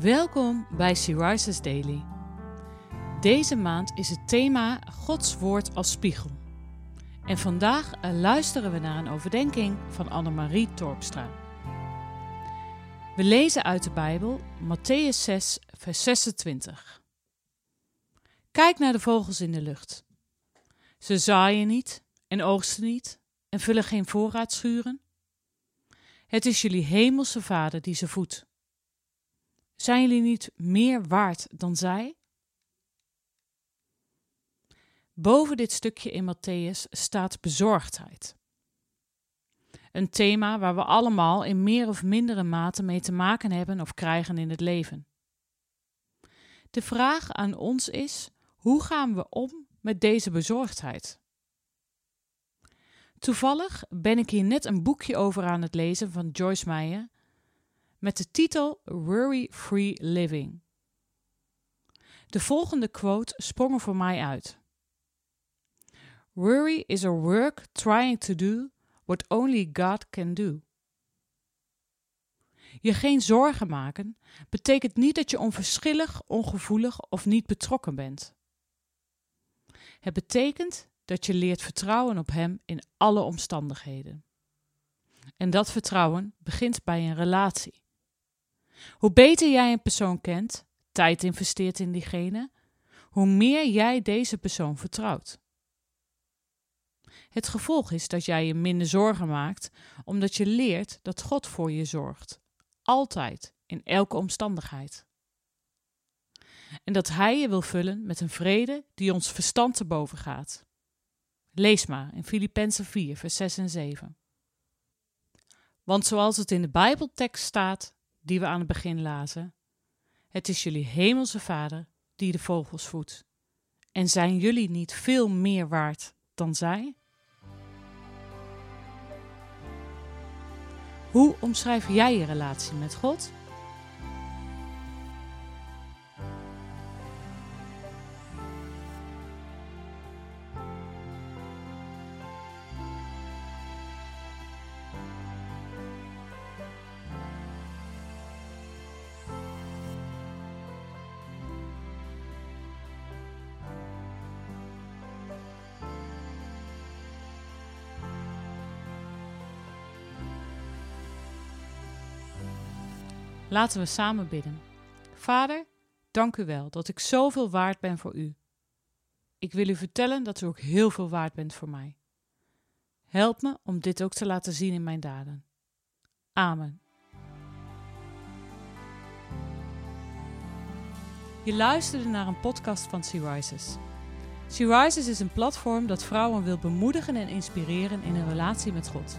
Welkom bij Rises Daily. Deze maand is het thema Gods Woord als spiegel. En vandaag eh, luisteren we naar een overdenking van Annemarie Torpstra. We lezen uit de Bijbel Matthäus 6, vers 26. Kijk naar de vogels in de lucht. Ze zaaien niet en oogsten niet en vullen geen voorraadschuren. Het is jullie hemelse Vader die ze voedt. Zijn jullie niet meer waard dan zij? Boven dit stukje in Matthäus staat bezorgdheid. Een thema waar we allemaal in meer of mindere mate mee te maken hebben of krijgen in het leven. De vraag aan ons is: hoe gaan we om met deze bezorgdheid? Toevallig ben ik hier net een boekje over aan het lezen van Joyce Meyer met de titel Worry Free Living. De volgende quote sprong er voor mij uit. Worry is a work trying to do what only God can do. Je geen zorgen maken betekent niet dat je onverschillig, ongevoelig of niet betrokken bent. Het betekent dat je leert vertrouwen op Hem in alle omstandigheden. En dat vertrouwen begint bij een relatie. Hoe beter jij een persoon kent, tijd investeert in diegene, hoe meer jij deze persoon vertrouwt. Het gevolg is dat jij je minder zorgen maakt, omdat je leert dat God voor je zorgt. Altijd, in elke omstandigheid. En dat Hij je wil vullen met een vrede die ons verstand te boven gaat. Lees maar in Filippenzen 4, vers 6 en 7. Want zoals het in de Bijbeltekst staat, die we aan het begin lazen. Het is jullie hemelse Vader die de vogels voedt. En zijn jullie niet veel meer waard dan zij? Hoe omschrijf jij je relatie met God? Laten we samen bidden. Vader, dank u wel dat ik zoveel waard ben voor u. Ik wil u vertellen dat u ook heel veel waard bent voor mij. Help me om dit ook te laten zien in mijn daden. Amen. Je luisterde naar een podcast van Sea Rises. Sea Rises is een platform dat vrouwen wil bemoedigen en inspireren in een relatie met God.